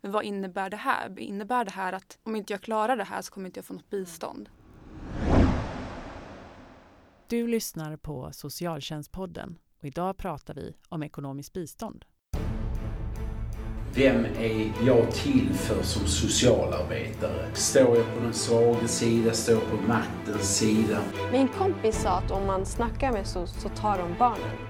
Men vad innebär det här? Innebär det här att om inte jag klarar det här så kommer inte jag få något bistånd? Du lyssnar på Socialtjänstpodden och idag pratar vi om ekonomiskt bistånd. Vem är jag till för som socialarbetare? Står jag på den svaga sida? Står jag på maktens sida? Min kompis sa att om man snackar med SOS så tar de barnen.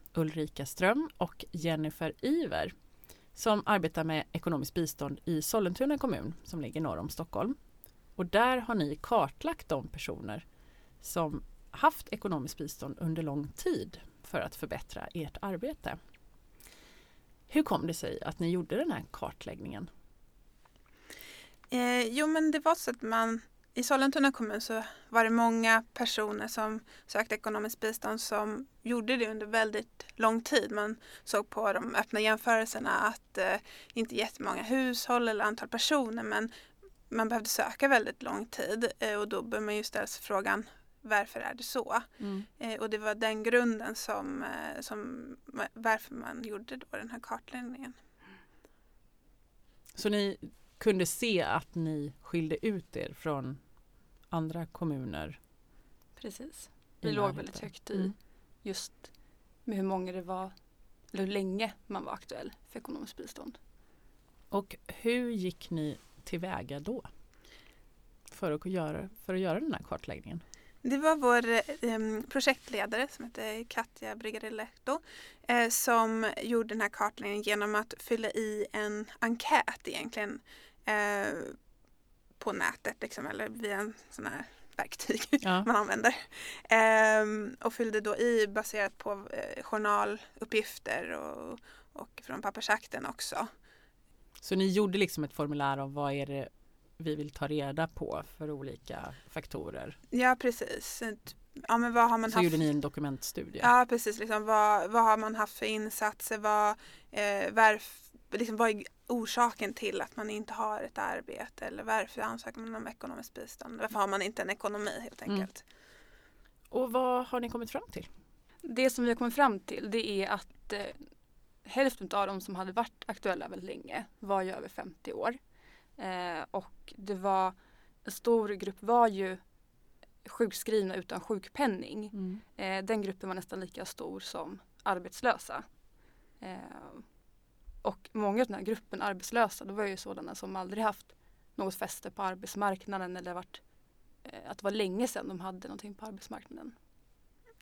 Ulrika Ström och Jennifer Iver som arbetar med ekonomiskt bistånd i Sollentuna kommun som ligger norr om Stockholm. Och där har ni kartlagt de personer som haft ekonomiskt bistånd under lång tid för att förbättra ert arbete. Hur kom det sig att ni gjorde den här kartläggningen? Eh, jo men det var så att man i Sollentuna kommun så var det många personer som sökte ekonomiskt bistånd som gjorde det under väldigt lång tid. Man såg på de öppna jämförelserna att eh, inte jättemånga hushåll eller antal personer men man behövde söka väldigt lång tid eh, och då bör man ju ställa sig frågan varför är det så? Mm. Eh, och det var den grunden som, eh, som varför man gjorde då den här kartläggningen. Så ni kunde se att ni skilde ut er från andra kommuner? Precis. Vi låg väldigt högt i mm. just med hur många det var, eller hur länge man var aktuell för ekonomiskt bistånd. Och hur gick ni tillväga då? För att göra, för att göra den här kartläggningen? Det var vår eh, projektledare som heter Katja Brigadelletto eh, som gjorde den här kartläggningen genom att fylla i en enkät egentligen eh, på nätet liksom, eller via en sån här verktyg ja. man använder. Eh, och fyllde då i baserat på eh, journaluppgifter och, och från pappersakten också. Så ni gjorde liksom ett formulär om vad är det vi vill ta reda på för olika faktorer? Ja precis. Ja, men vad har man så haft? gjorde ni en dokumentstudie? Ja precis. Liksom, vad, vad har man haft för insatser? Vad, eh, varf, liksom, vad är orsaken till att man inte har ett arbete? Eller varför ansöker man om ekonomiskt bistånd? Varför har man inte en ekonomi helt mm. enkelt? Mm. Och vad har ni kommit fram till? Det som vi har kommit fram till det är att eh, hälften av de som hade varit aktuella väldigt länge var ju över 50 år. Eh, och det var en stor grupp var ju sjukskrivna utan sjukpenning. Mm. Eh, den gruppen var nästan lika stor som arbetslösa. Och många av den här gruppen arbetslösa, det var ju sådana som aldrig haft något fäste på arbetsmarknaden eller varit, eh, att det var länge sedan de hade någonting på arbetsmarknaden.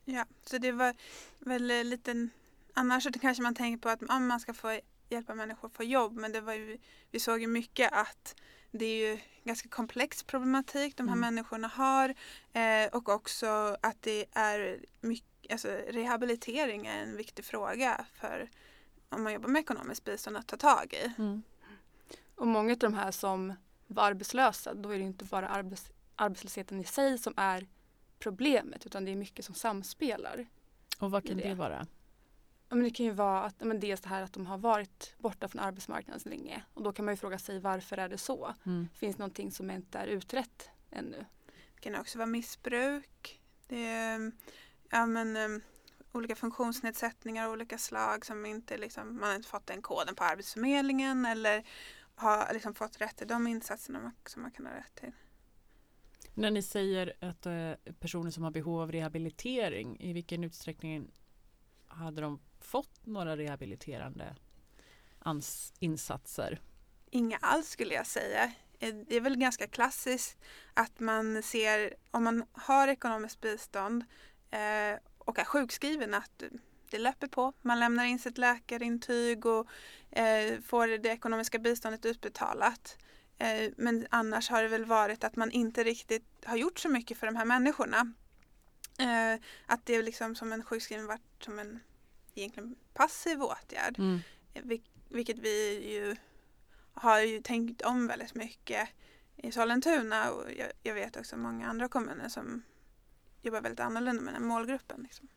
Ja, så det var väl lite annars så kanske man tänker på att ja, man ska få hjälpa människor att få jobb men det var ju, vi såg ju mycket att det är ju ganska komplex problematik de här mm. människorna har eh, och också att det är mycket, alltså rehabilitering är en viktig fråga för om man jobbar med ekonomiskt bistånd att ta tag i. Mm. Och många av de här som var arbetslösa, då är det inte bara arbets, arbetslösheten i sig som är problemet utan det är mycket som samspelar. Och vad kan det. det vara? Ja, men det kan ju vara att, men dels det här att de har varit borta från arbetsmarknaden så länge. Och då kan man ju fråga sig varför är det så? Mm. Finns det någonting som inte är utrett ännu? Det kan också vara missbruk. Det är, ja, men, um, olika funktionsnedsättningar av olika slag som inte liksom, man inte fått den koden på Arbetsförmedlingen eller har liksom fått rätt till de insatserna som man kan ha rätt till. När ni säger att äh, personer som har behov av rehabilitering, i vilken utsträckning hade de fått några rehabiliterande insatser? Inga alls skulle jag säga. Eh, det är väl ganska klassiskt att man ser om man har ekonomiskt bistånd eh, och är sjukskriven att det löper på. Man lämnar in sitt läkarintyg och eh, får det ekonomiska biståndet utbetalat. Eh, men annars har det väl varit att man inte riktigt har gjort så mycket för de här människorna. Eh, att det är liksom som en sjukskriven varit som en egentligen passiv åtgärd. Mm. Vil vilket vi ju har ju tänkt om väldigt mycket i Sollentuna och jag, jag vet också många andra kommuner som jobbar väldigt annorlunda med den här målgruppen. Liksom.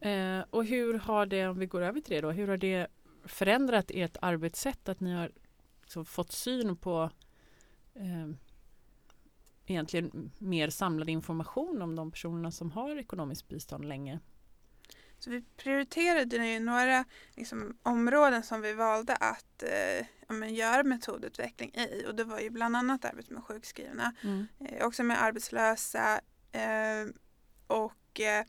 Eh, och hur har det, om vi går över till det då, hur har det förändrat ert arbetssätt att ni har liksom fått syn på eh, egentligen mer samlad information om de personerna som har ekonomiskt bistånd länge? Så vi prioriterade ju några liksom, områden som vi valde att eh, ja, göra metodutveckling i och det var ju bland annat arbete med sjukskrivna, Mm. eh, också med arbetslösa och eh,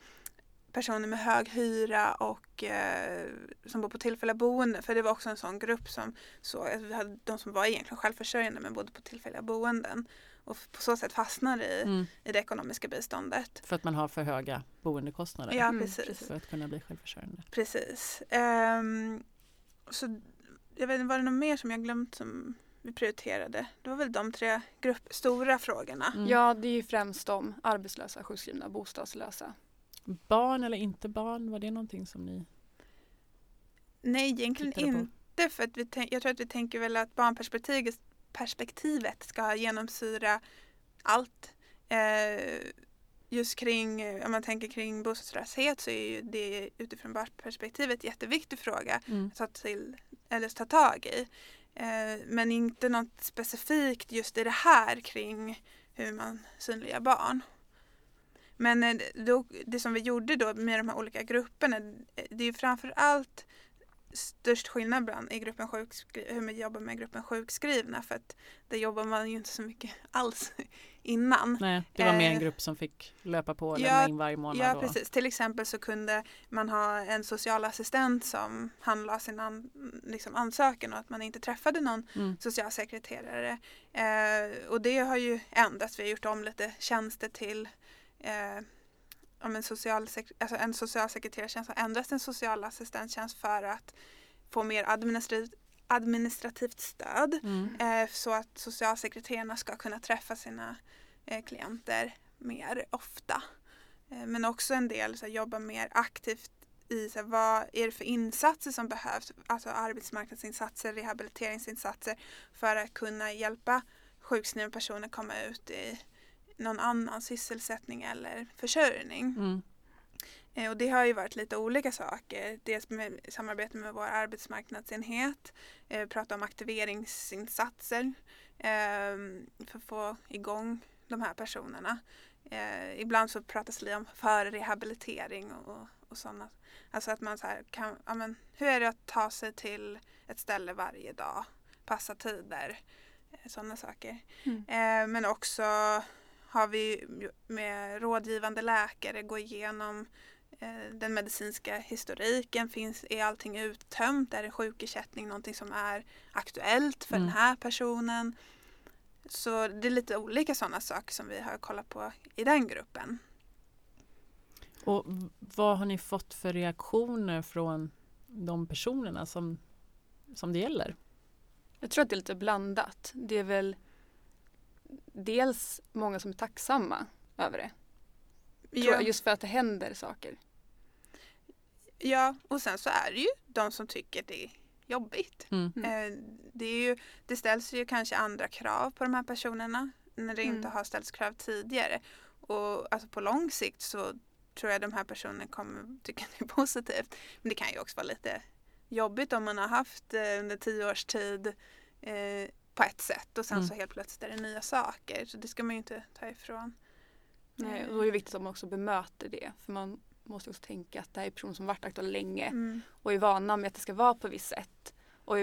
personer med hög hyra och eh, som bor på tillfälliga boenden. För det var också en sån grupp som såg att vi hade de som var egentligen självförsörjande men bodde på tillfälliga boenden och på så sätt fastnade i, Mm. i det ekonomiska biståndet. För att man har för höga boendekostnader Ja, Mm, precis. för att kunna bli självförsörjande. Precis. Ehm, så jag vet inte, var det något mer som jag glömt som vi prioriterade? Det var väl de tre grupp, stora frågorna. Mm. Ja, det är ju främst de arbetslösa, sjukskrivna, bostadslösa. Barn eller inte barn, var det någonting som ni Nej, egentligen inte. För att vi jag tror att vi tänker väl att barnperspektivet perspektivet ska genomsyra allt. Eh, just kring, eh, om man tänker kring bostadslöshet så är ju det utifrån barnperspektivet en jätteviktig fråga. Mm. ta till eller ta tag i. Eh, men inte något specifikt just i det här kring hur man synliggör barn. Men eh, då, det som vi gjorde då med de här olika grupperna, eh, det är ju framförallt störst skillnad bland i gruppen hur man jobbar med gruppen sjukskrivna för att där jobbar man ju inte så mycket alls innan. Nej, det var mer en Eh, grupp som fick löpa på och ja, lämna in varje månad. Ja och, precis, till exempel så kunde man ha en socialassistent som handlade sin an, liksom ansökan och att man inte träffade någon Mm. socialsekreterare. Eh, och det har ju ändrats, vi har gjort om lite tjänster till eh, om en, socialsek- alltså en socialsekreterartjänst har ändrats till en socialassistenttjänst för att få mer administrativt, administrativt stöd Mm. eh, så att socialsekreterarna ska kunna träffa sina eh, klienter mer ofta. Eh, men också en del så här, jobba mer aktivt i så här, vad är det för insatser som behövs, alltså arbetsmarknadsinsatser, rehabiliteringsinsatser för att kunna hjälpa sjukskrivna personer komma ut i någon annan sysselsättning eller försörjning. Mm. Eh, Och det har ju varit lite olika saker. Dels med samarbete med vår arbetsmarknadsenhet, eh, prata om aktiveringsinsatser eh, för att få igång de här personerna. Eh, ibland så pratas det om förrehabilitering och, och sådana. Alltså att man så här kan, ja men hur är det att ta sig till ett ställe varje dag, passa tider, sådana saker. Mm. Men också har vi med rådgivande läkare gå igenom den medicinska historiken. Finns, är allting uttömt? Är det sjukersättning någonting som är aktuellt för Mm. den här personen? Så det är lite olika sådana saker som vi har kollat på i den gruppen. Och vad har ni fått för reaktioner från de personerna som, som det gäller? Jag tror att det är lite blandat. Det är väl dels många som är tacksamma över det. Tror jag, just för att det händer saker. Ja, och sen så är det ju de som tycker det är jobbigt. Mm. Mm. Eh, det, är ju, det ställs ju kanske andra krav på de här personerna när det inte Mm. har ställts krav tidigare. Och alltså på lång sikt så tror jag de här personerna kommer tycka det är positivt. Men det kan ju också vara lite jobbigt om man har haft eh, under tio års tid eh, på ett sätt och sen Mm. så helt plötsligt är det nya saker. Så det ska man ju inte ta ifrån. Nej, och då är det viktigt att man också bemöter det. För man måste också tänka att det här är personer som varit aktuella länge Mm. och är vana med att det ska vara på ett visst sätt. Och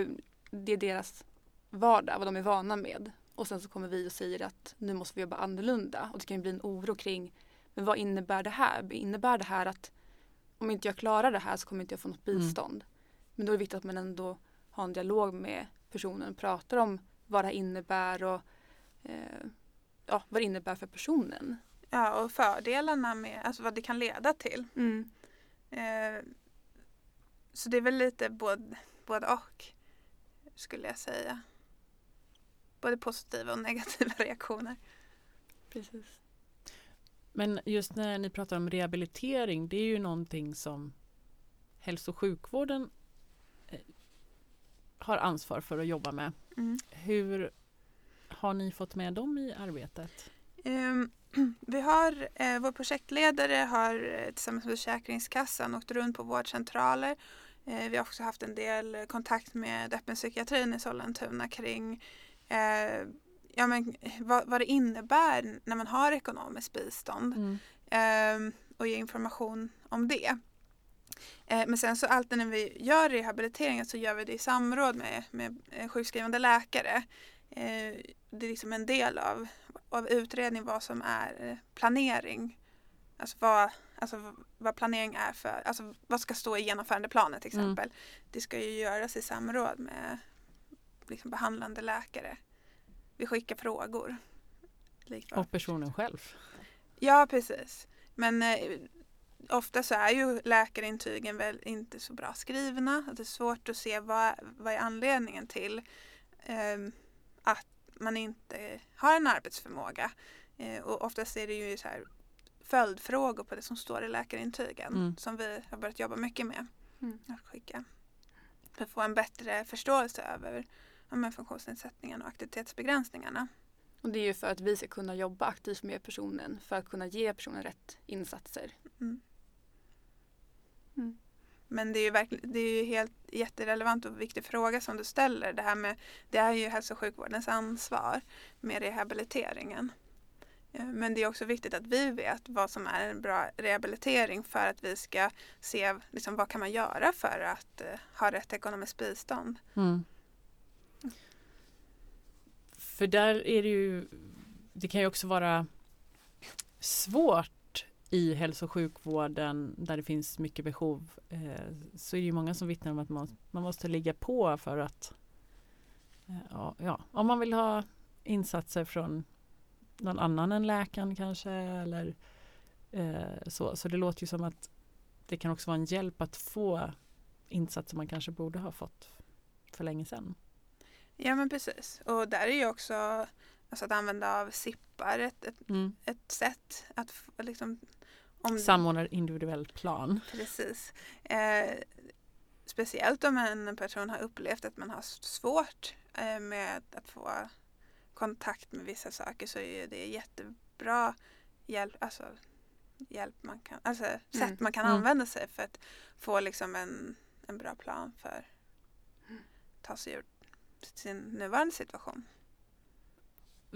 det är deras vardag, vad de är vana med. Och sen så kommer vi och säger att nu måste vi jobba annorlunda. Och det kan ju bli en oro kring men vad innebär det här? Innebär det här att om inte jag klarar det här så kommer inte jag få något Mm. bistånd? Men då är det viktigt att man ändå har en dialog med personen och pratar om vad det här innebär och eh, ja, vad det innebär för personen. Ja, och fördelarna med, alltså vad det kan leda till. Mm. Eh, så det är väl lite både, både och skulle jag säga. Både positiva och negativa reaktioner. Precis. Men just när ni pratar om rehabilitering, det är ju någonting som hälso och sjukvården eh, har ansvar för att jobba med. Mm. Hur har ni fått med dem i arbetet? Ehm, vi har, eh, vår projektledare har eh, tillsammans med Försäkringskassan åkt runt på vårdcentraler. Eh, vi har också haft en del kontakt med öppenpsykiatrin i Sollentuna kring eh, ja, men, vad, vad det innebär när man har ekonomiskt bistånd Mm. ehm, och ge information om det. Men sen så alltid när vi gör rehabiliteringen så gör vi det i samråd med, med sjukskrivande läkare. Det är liksom en del av, av utredning vad som är eh, planering. Alltså vad, alltså vad planering är för, alltså vad ska stå i genomförandeplanen till Mm. exempel. Det ska ju göras i samråd med liksom behandlande läkare. Vi skickar frågor. likvart. Och personen själv? Ja, precis. Men eh, ofta så är ju läkarintygen väl inte så bra skrivna. Det är svårt att se vad, vad är anledningen till eh, att man inte har en arbetsförmåga. Eh, och oftast är det ju så här följdfrågor på det som står i läkarintygen Mm. som vi har börjat jobba mycket med Mm. att skicka. För att få en bättre förståelse över ja, funktionsnedsättningen och aktivitetsbegränsningarna. Och det är ju för att vi ska kunna jobba aktivt med personen för att kunna ge personen rätt insatser. Mm. Mm. Men det är ju verkligen, det är ju helt jätterelevant och viktig fråga som du ställer. Det här med, det är ju hälso och sjukvårdens ansvar med rehabiliteringen. Eh, men det är också viktigt att vi vet vad som är en bra rehabilitering för att vi ska se liksom, vad kan man göra för att eh, ha rätt ekonomiskt bistånd. Mm. För där är det ju, det kan ju också vara svårt i hälso och sjukvården där det finns mycket behov. Eh, så är det ju många som vittnar om att man, man måste ligga på för att eh, ja, om man vill ha insatser från någon annan än läkaren kanske eller eh, så. Så det låter ju som att det kan också vara en hjälp att få insatser man kanske borde ha fått för länge sedan. Ja men precis. Och där är ju också alltså att använda av SIPPar ett, ett, Mm. ett sätt att liksom om Samordnad individuell plan. Precis. Eh, speciellt om en person har upplevt att man har svårt eh, med att få kontakt med vissa saker så är det jättebra hjälp, alltså, hjälp man kan, alltså, sätt man kan Mm. använda sig för att få liksom en, en bra plan för att ta sig ur sin nuvarande situation.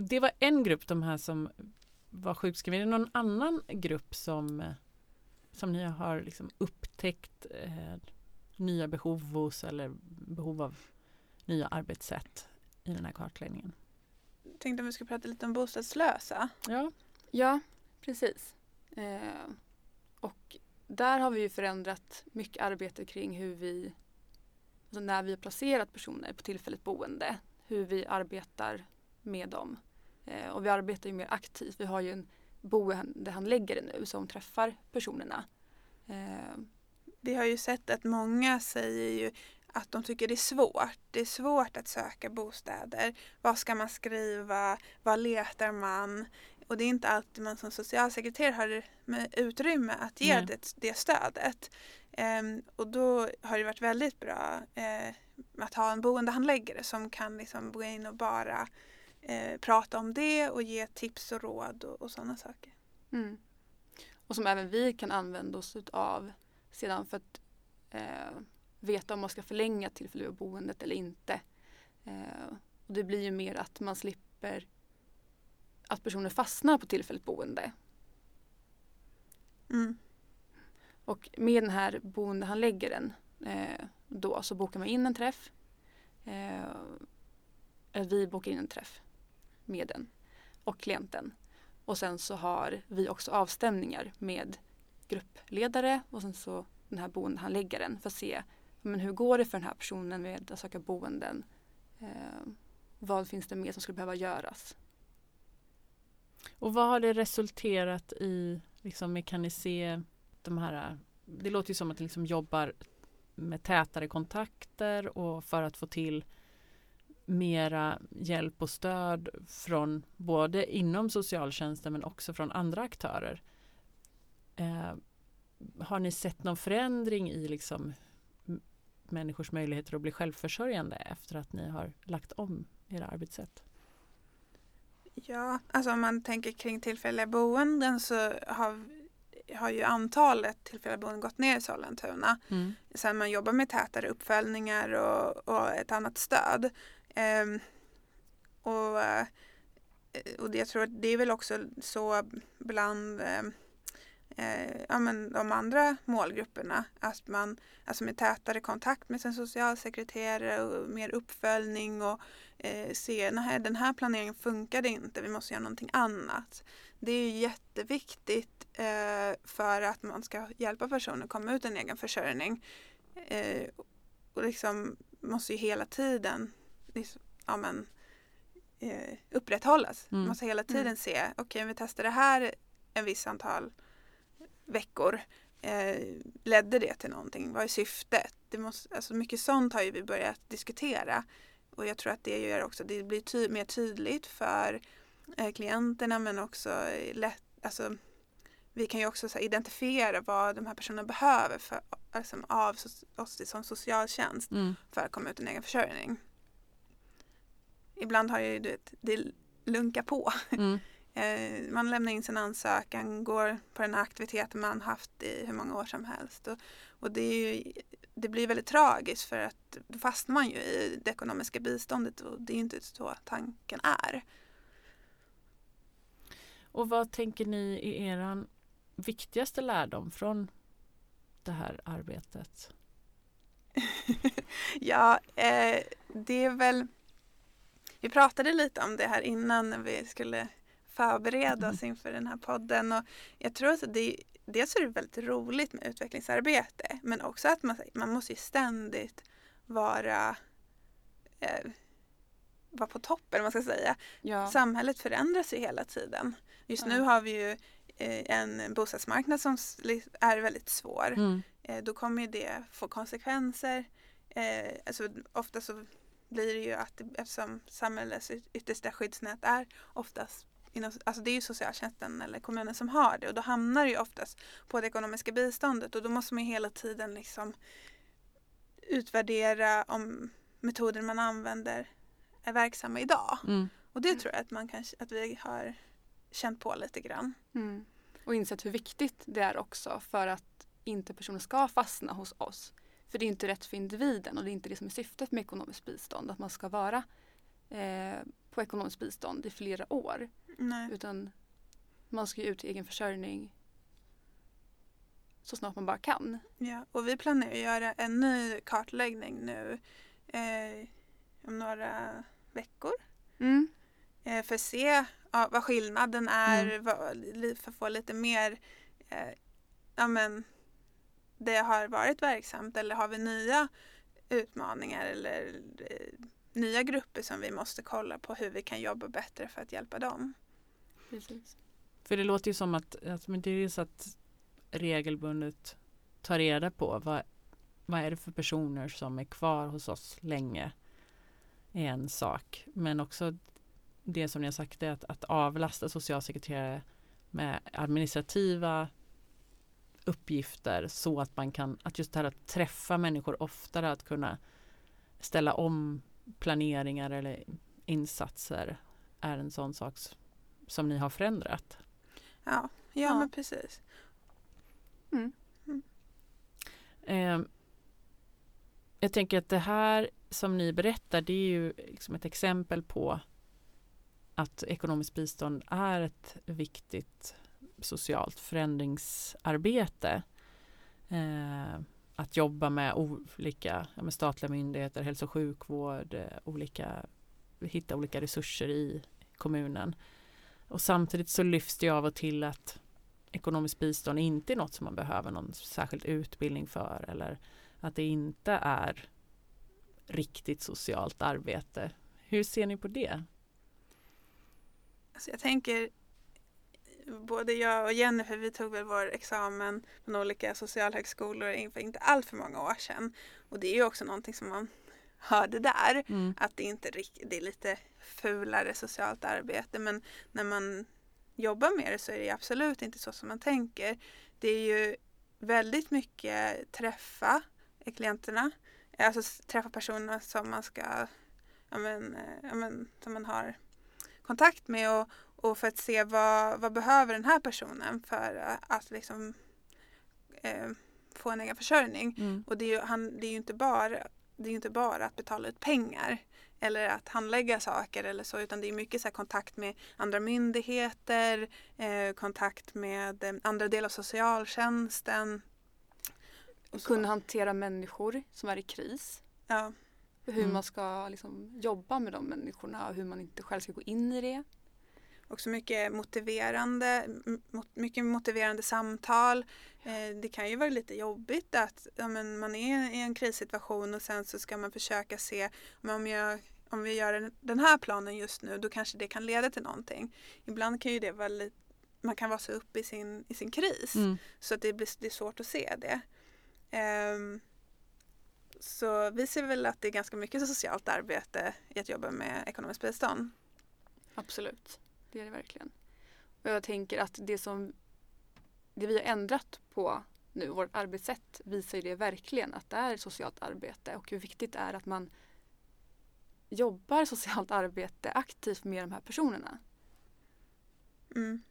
Det var en grupp, de här som var sjukskrivna. Är det någon annan grupp som, eh, som ni har liksom upptäckt eh, nya behov hos eller behov av nya arbetssätt i den här kartläggningen? Tänkte om vi skulle prata lite om bostadslösa. Ja, Ja, precis. Eh, och där har vi ju förändrat mycket arbete kring hur vi, alltså när vi har placerat personer på tillfälligt boende, hur vi arbetar med dem. Eh, och vi arbetar ju mer aktivt. Vi har ju en boendehandläggare nu som träffar personerna. Eh, Vi har ju sett att många säger ju att de tycker det är svårt. Det är svårt att söka bostäder. Vad ska man skriva? Vad letar man? Och det är inte alltid man som socialsekreterare har med utrymme att ge Nej. det, det stödet. Ehm, och då har det varit väldigt bra eh, att ha en boendehandläggare som kan liksom gå in och bara eh, prata om det och ge tips och råd och, och sådana saker. Mm. Och som även vi kan använda oss av sedan för att eh, veta om man ska förlänga tillfälliga boendet eller inte. Eh, och det blir ju mer att man slipper att personer fastnar på tillfälligt boende. Mm. Och med den här boendehandläggaren eh, då så bokar man in en träff. Eh, eller vi bokar in en träff med den och klienten. Och sen så har vi också avstämningar med gruppledare och sen så den här boendehandläggaren för att se men hur går det för den här personen med att söka boenden. Eh, vad finns det mer som skulle behöva göras? och vad har det resulterat i liksom se de här det låter ju som att ni liksom jobbar med tätare kontakter och för att få till mera hjälp och stöd från både inom socialtjänsten men också från andra aktörer. Eh, har ni sett någon förändring i liksom människors möjligheter att bli självförsörjande efter att ni har lagt om era arbetssätt? Ja, alltså om man tänker kring tillfälliga boenden så har, har ju antalet tillfälliga boenden gått ner i Sollentuna. Mm. Sen man jobbar med tätare uppföljningar och, och ett annat stöd. Um, och, eh, och det, jag tror att det är väl också så bland um, eh, ja, men de andra målgrupperna. Att man alltså med tätare kontakt med sin socialsekreterare och mer uppföljning och eh, se nej den här planeringen funkade inte, vi måste göra någonting annat. Det är jätteviktigt eh, för att man ska hjälpa personer att komma ut i en egen försörjning. Eh, och liksom måste ju hela tiden ja, men, eh, upprätthållas. Mm. Man måste hela tiden Mm. se, okej okay, vi testar det här en viss antal veckor. Eh, ledde det till någonting? Vad är syftet? Det måste, alltså mycket sånt har ju vi börjat diskutera. Och jag tror att det gör också det blir ty mer tydligt för eh, klienterna men också eh, lätt, alltså, vi kan ju också så här, identifiera vad de här personerna behöver för, alltså, av oss som socialtjänst Mm. för att komma ut i en egen försörjning. Ibland har ju du vet, det lunkar på. Mm. Eh, man lämnar in sin ansökan, går på den här aktiviteten man haft i hur många år som helst. Och, och det, ju, det blir väldigt tragiskt för att då fastnar man ju i det ekonomiska biståndet och det är inte så tanken är. Och vad tänker ni är er viktigaste lärdom från det här arbetet? ja, eh, det är väl... Vi pratade lite om det här innan när vi skulle förbereda oss inför den här podden. Och jag tror att det, dels är det väldigt roligt med utvecklingsarbete men också att man, man måste ju ständigt vara, eh, vara på toppen, man ska säga. Ja. Samhället förändras ju hela tiden. Just nu Ja. har vi ju eh, en bostadsmarknad som är väldigt svår. Mm. Eh, då kommer ju det få konsekvenser. Eh, alltså, ofta så blir det ju att eftersom samhällets yt- yttersta skyddsnät är oftast inom, alltså det är ju socialtjänsten eller kommunen som har det och då hamnar det ju oftast på det ekonomiska biståndet och då måste man ju hela tiden liksom utvärdera om metoder man använder är verksamma idag. Mm. Och det tror jag att, man kan, att vi har känt på lite grann. Mm. Och insett hur viktigt det är också för att inte personer ska fastna hos oss. För det är inte rätt för individen och det är inte det som är syftet med ekonomiskt bistånd. Att man ska vara eh, på ekonomiskt bistånd i flera år. Nej. Utan man ska ju ut i egen försörjning så snart man bara kan. Ja, och vi planerar att göra en ny kartläggning nu eh, om några veckor. Mm. Eh, för att se ja, vad skillnaden är, Mm. vad, för att få lite mer, eh, ja men det har varit verksamt eller har vi nya utmaningar eller eh, nya grupper som vi måste kolla på hur vi kan jobba bättre för att hjälpa dem. Precis. För det låter ju som att, att men det är så att regelbundet ta reda på vad, vad är det för personer som är kvar hos oss länge är en sak. Men också det som ni har sagt är att, att avlasta socialsekreterare med administrativa uppgifter så att man kan, att just det här att träffa människor oftare, att kunna ställa om planeringar eller insatser är en sån sak som ni har förändrat. Ja, ja, Ja. men precis. Eh, jag tänker att det här som ni berättar det är ju liksom ett exempel på att ekonomiskt bistånd är ett viktigt socialt förändringsarbete. Eh, att jobba med olika ja, med statliga myndigheter, hälso och sjukvård, eh, olika, hitta olika resurser i kommunen. Och samtidigt så lyfts det av och till att ekonomiskt bistånd inte är något som man behöver någon särskild utbildning för eller att det inte är riktigt socialt arbete. Hur ser ni på det? Alltså jag tänker, både jag och Jennifer, vi tog väl vår examen från olika socialhögskolor för inte allt för många år sedan. Och det är ju också någonting som man hörde där, Mm. att det inte det är lite fulare socialt arbete. Men när man jobbar med det så är det absolut inte så som man tänker. Det är ju väldigt mycket träffa klienterna, alltså träffa personer som man ska, ja men, eh, ja men, som man har kontakt med och, och för att se vad, vad behöver den här personen för att liksom eh, få en egen försörjning. Mm. Och det är ju, han, det är ju inte bara det är inte bara att betala ut pengar eller att handlägga saker eller så utan det är mycket så här kontakt med andra myndigheter, eh, kontakt med eh, andra delar av socialtjänsten. Och. Kunna hantera människor som är i kris. Ja, Hur Mm. man ska liksom jobba med de människorna och hur man inte själv ska gå in i det. Också mycket motiverande, mycket motiverande samtal. Eh, det kan ju vara lite jobbigt att ja, men man är i en krissituation och sen så ska man försöka se om, jag, om vi gör den- här planen just nu då kanske det kan leda till någonting. Ibland kan ju det vara lite, man kan vara så uppe i sin, i sin kris Mm. så att det blir det är svårt att se det. Ehm, så vi ser väl att det är ganska mycket socialt arbete i att jobba med ekonomiskt bistånd. Absolut, det är det verkligen. Och jag tänker att det som det vi har ändrat på nu, vårt arbetssätt, visar ju det verkligen att det är socialt arbete och hur viktigt det är att man jobbar socialt arbete aktivt med de här personerna. Mm.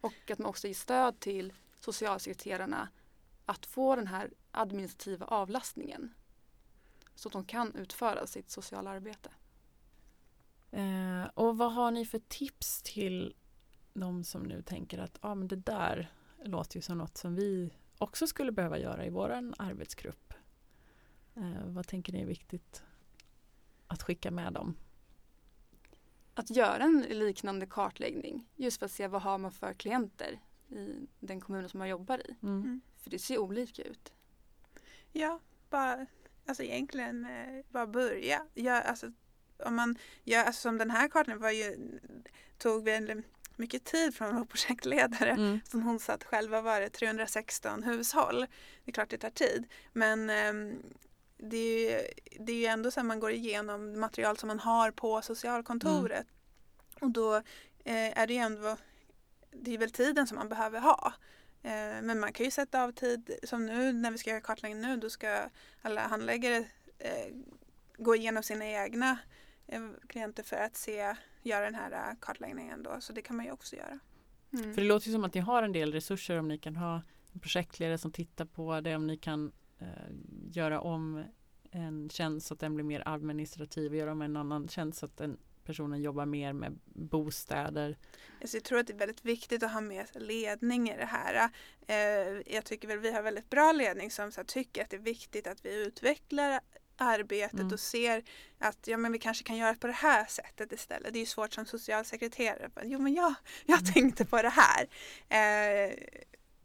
Och att man också ger stöd till socialsekreterarna att få den här administrativa avlastningen. Så att de kan utföra sitt sociala arbete. Eh, och vad har ni för tips till de som nu tänker att ah, men det där låter ju som något som vi också skulle behöva göra i vår arbetsgrupp. Eh, vad tänker ni är viktigt att skicka med dem? Att göra en liknande kartläggning just för att se vad har man för klienter i den kommunen som man jobbar i. Mm. För det ser olika ut. Ja, bara, alltså egentligen eh, bara börja. Ja, alltså, om man gör, alltså som den här kartan var ju, tog väldigt mycket tid från vår projektledare. Mm. Som hon sa att själva var det 316 hushåll. Det är klart det tar tid. Men ehm, det, är ju, det är ju ändå så att man går igenom material som man har på socialkontoret. Och då eh, är det ju ändå, det är väl tiden som man behöver ha. Eh, men man kan ju sätta av tid, som nu när vi ska göra kartläggning nu, då ska alla handläggare eh, gå igenom sina egna klienter för att se, göra den här eh, kartläggningen då. Så det kan man ju också göra. Mm. För det låter ju som att ni har en del resurser om ni kan ha en projektledare som tittar på det, om ni kan eh, göra om en tjänst så att den blir mer administrativ och göra om en annan tjänst så att den personen jobbar mer med bostäder. Alltså jag tror att det är väldigt viktigt att ha med ledning i det här. Eh, jag tycker väl vi har väldigt bra ledning som så tycker att det är viktigt att vi utvecklar arbetet Mm. och ser att ja, men vi kanske kan göra på det här sättet istället. Det är ju svårt som socialsekreterare. Jo men jag, jag tänkte på det här. Eh,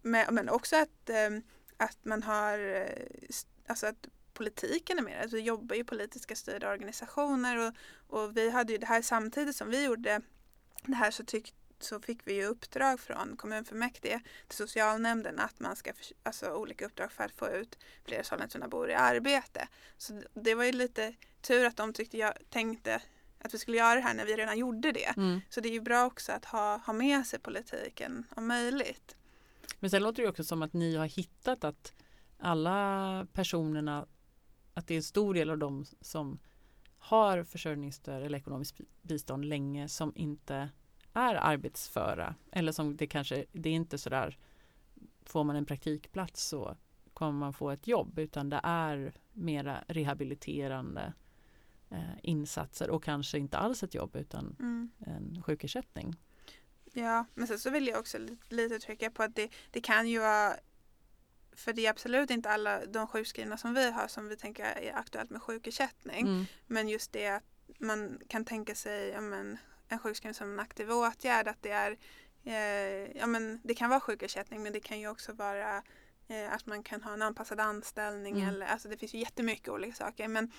men, men också att, eh, att man har eh, alltså att politiken är med. Alltså, vi jobbar ju politiska styrda organisationer och, och vi hade ju det här samtidigt som vi gjorde det här så, tyck, så fick vi ju uppdrag från kommunfullmäktige till socialnämnden att man ska, alltså olika uppdrag för att få ut fler Sollentunabor i arbete. Så det- var ju lite tur att de tyckte jag tänkte att vi skulle göra det här när vi redan gjorde det. Mm. Så det är ju bra också att ha, ha med sig politiken om möjligt. Men sen låter det ju också som att ni har hittat att alla personerna, att det är en stor del av dem som har försörjningsstöd eller ekonomiskt bi- bistånd länge som inte är arbetsföra. Eller som det kanske, det är inte sådär, får man en praktikplats så kommer man få ett jobb utan det är mera rehabiliterande eh, insatser och kanske inte alls ett jobb utan Mm. en sjukersättning. Ja, men sen så vill jag också lite, lite trycka på att det, det kan ju vara för det är absolut inte alla de sjukskrivna som vi har som vi tänker är aktuellt med sjukersättning. Mm. Men just det att man kan tänka sig ja, men, en sjukskrivning som en aktiv åtgärd. Att det, är, eh, ja, men, det kan vara sjukersättning men det kan ju också vara eh, att man kan ha en anpassad anställning. Mm. Eller, alltså, det finns ju jättemycket olika saker. Men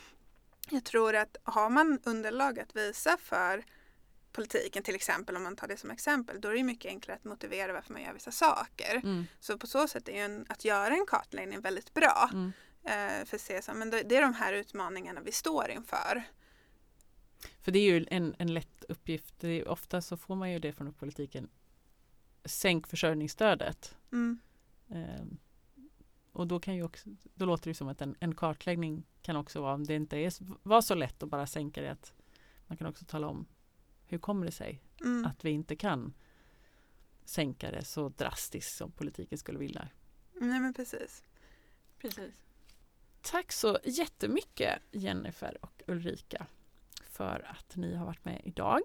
jag tror att har man underlag att visa för politiken till exempel om man tar det som exempel då är det mycket enklare att motivera varför man gör vissa saker. Mm. Så på så sätt är ju en, att göra en kartläggning väldigt bra. Mm. Eh, för att se så, men det, det är de här utmaningarna vi står inför. För det är ju en, en lätt uppgift. Det är, ofta så får man ju det från politiken. Sänk försörjningsstödet. Mm. Ehm, och då, kan ju också, då låter det som att en, en kartläggning kan också vara, om det inte är, var så lätt att bara sänka det, att man kan också tala om hur kommer det sig Mm. att vi inte kan sänka det så drastiskt som politiken skulle vilja? Nej men precis. Precis. Tack så jättemycket Jennifer och Ulrika för att ni har varit med idag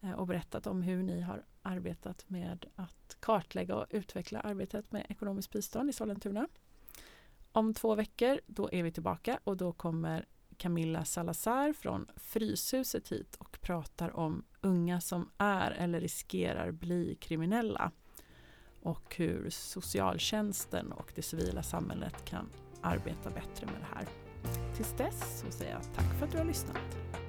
eh, och berättat om hur ni har arbetat med att kartlägga och utveckla arbetet med ekonomiskt bistånd i Sollentuna. Om två veckor då är vi tillbaka och då kommer Camilla Salazar från Fryshuset hit och pratar om unga som är eller riskerar bli kriminella och hur socialtjänsten och det civila samhället kan arbeta bättre med det här. Tills dess så säger jag tack för att du har lyssnat.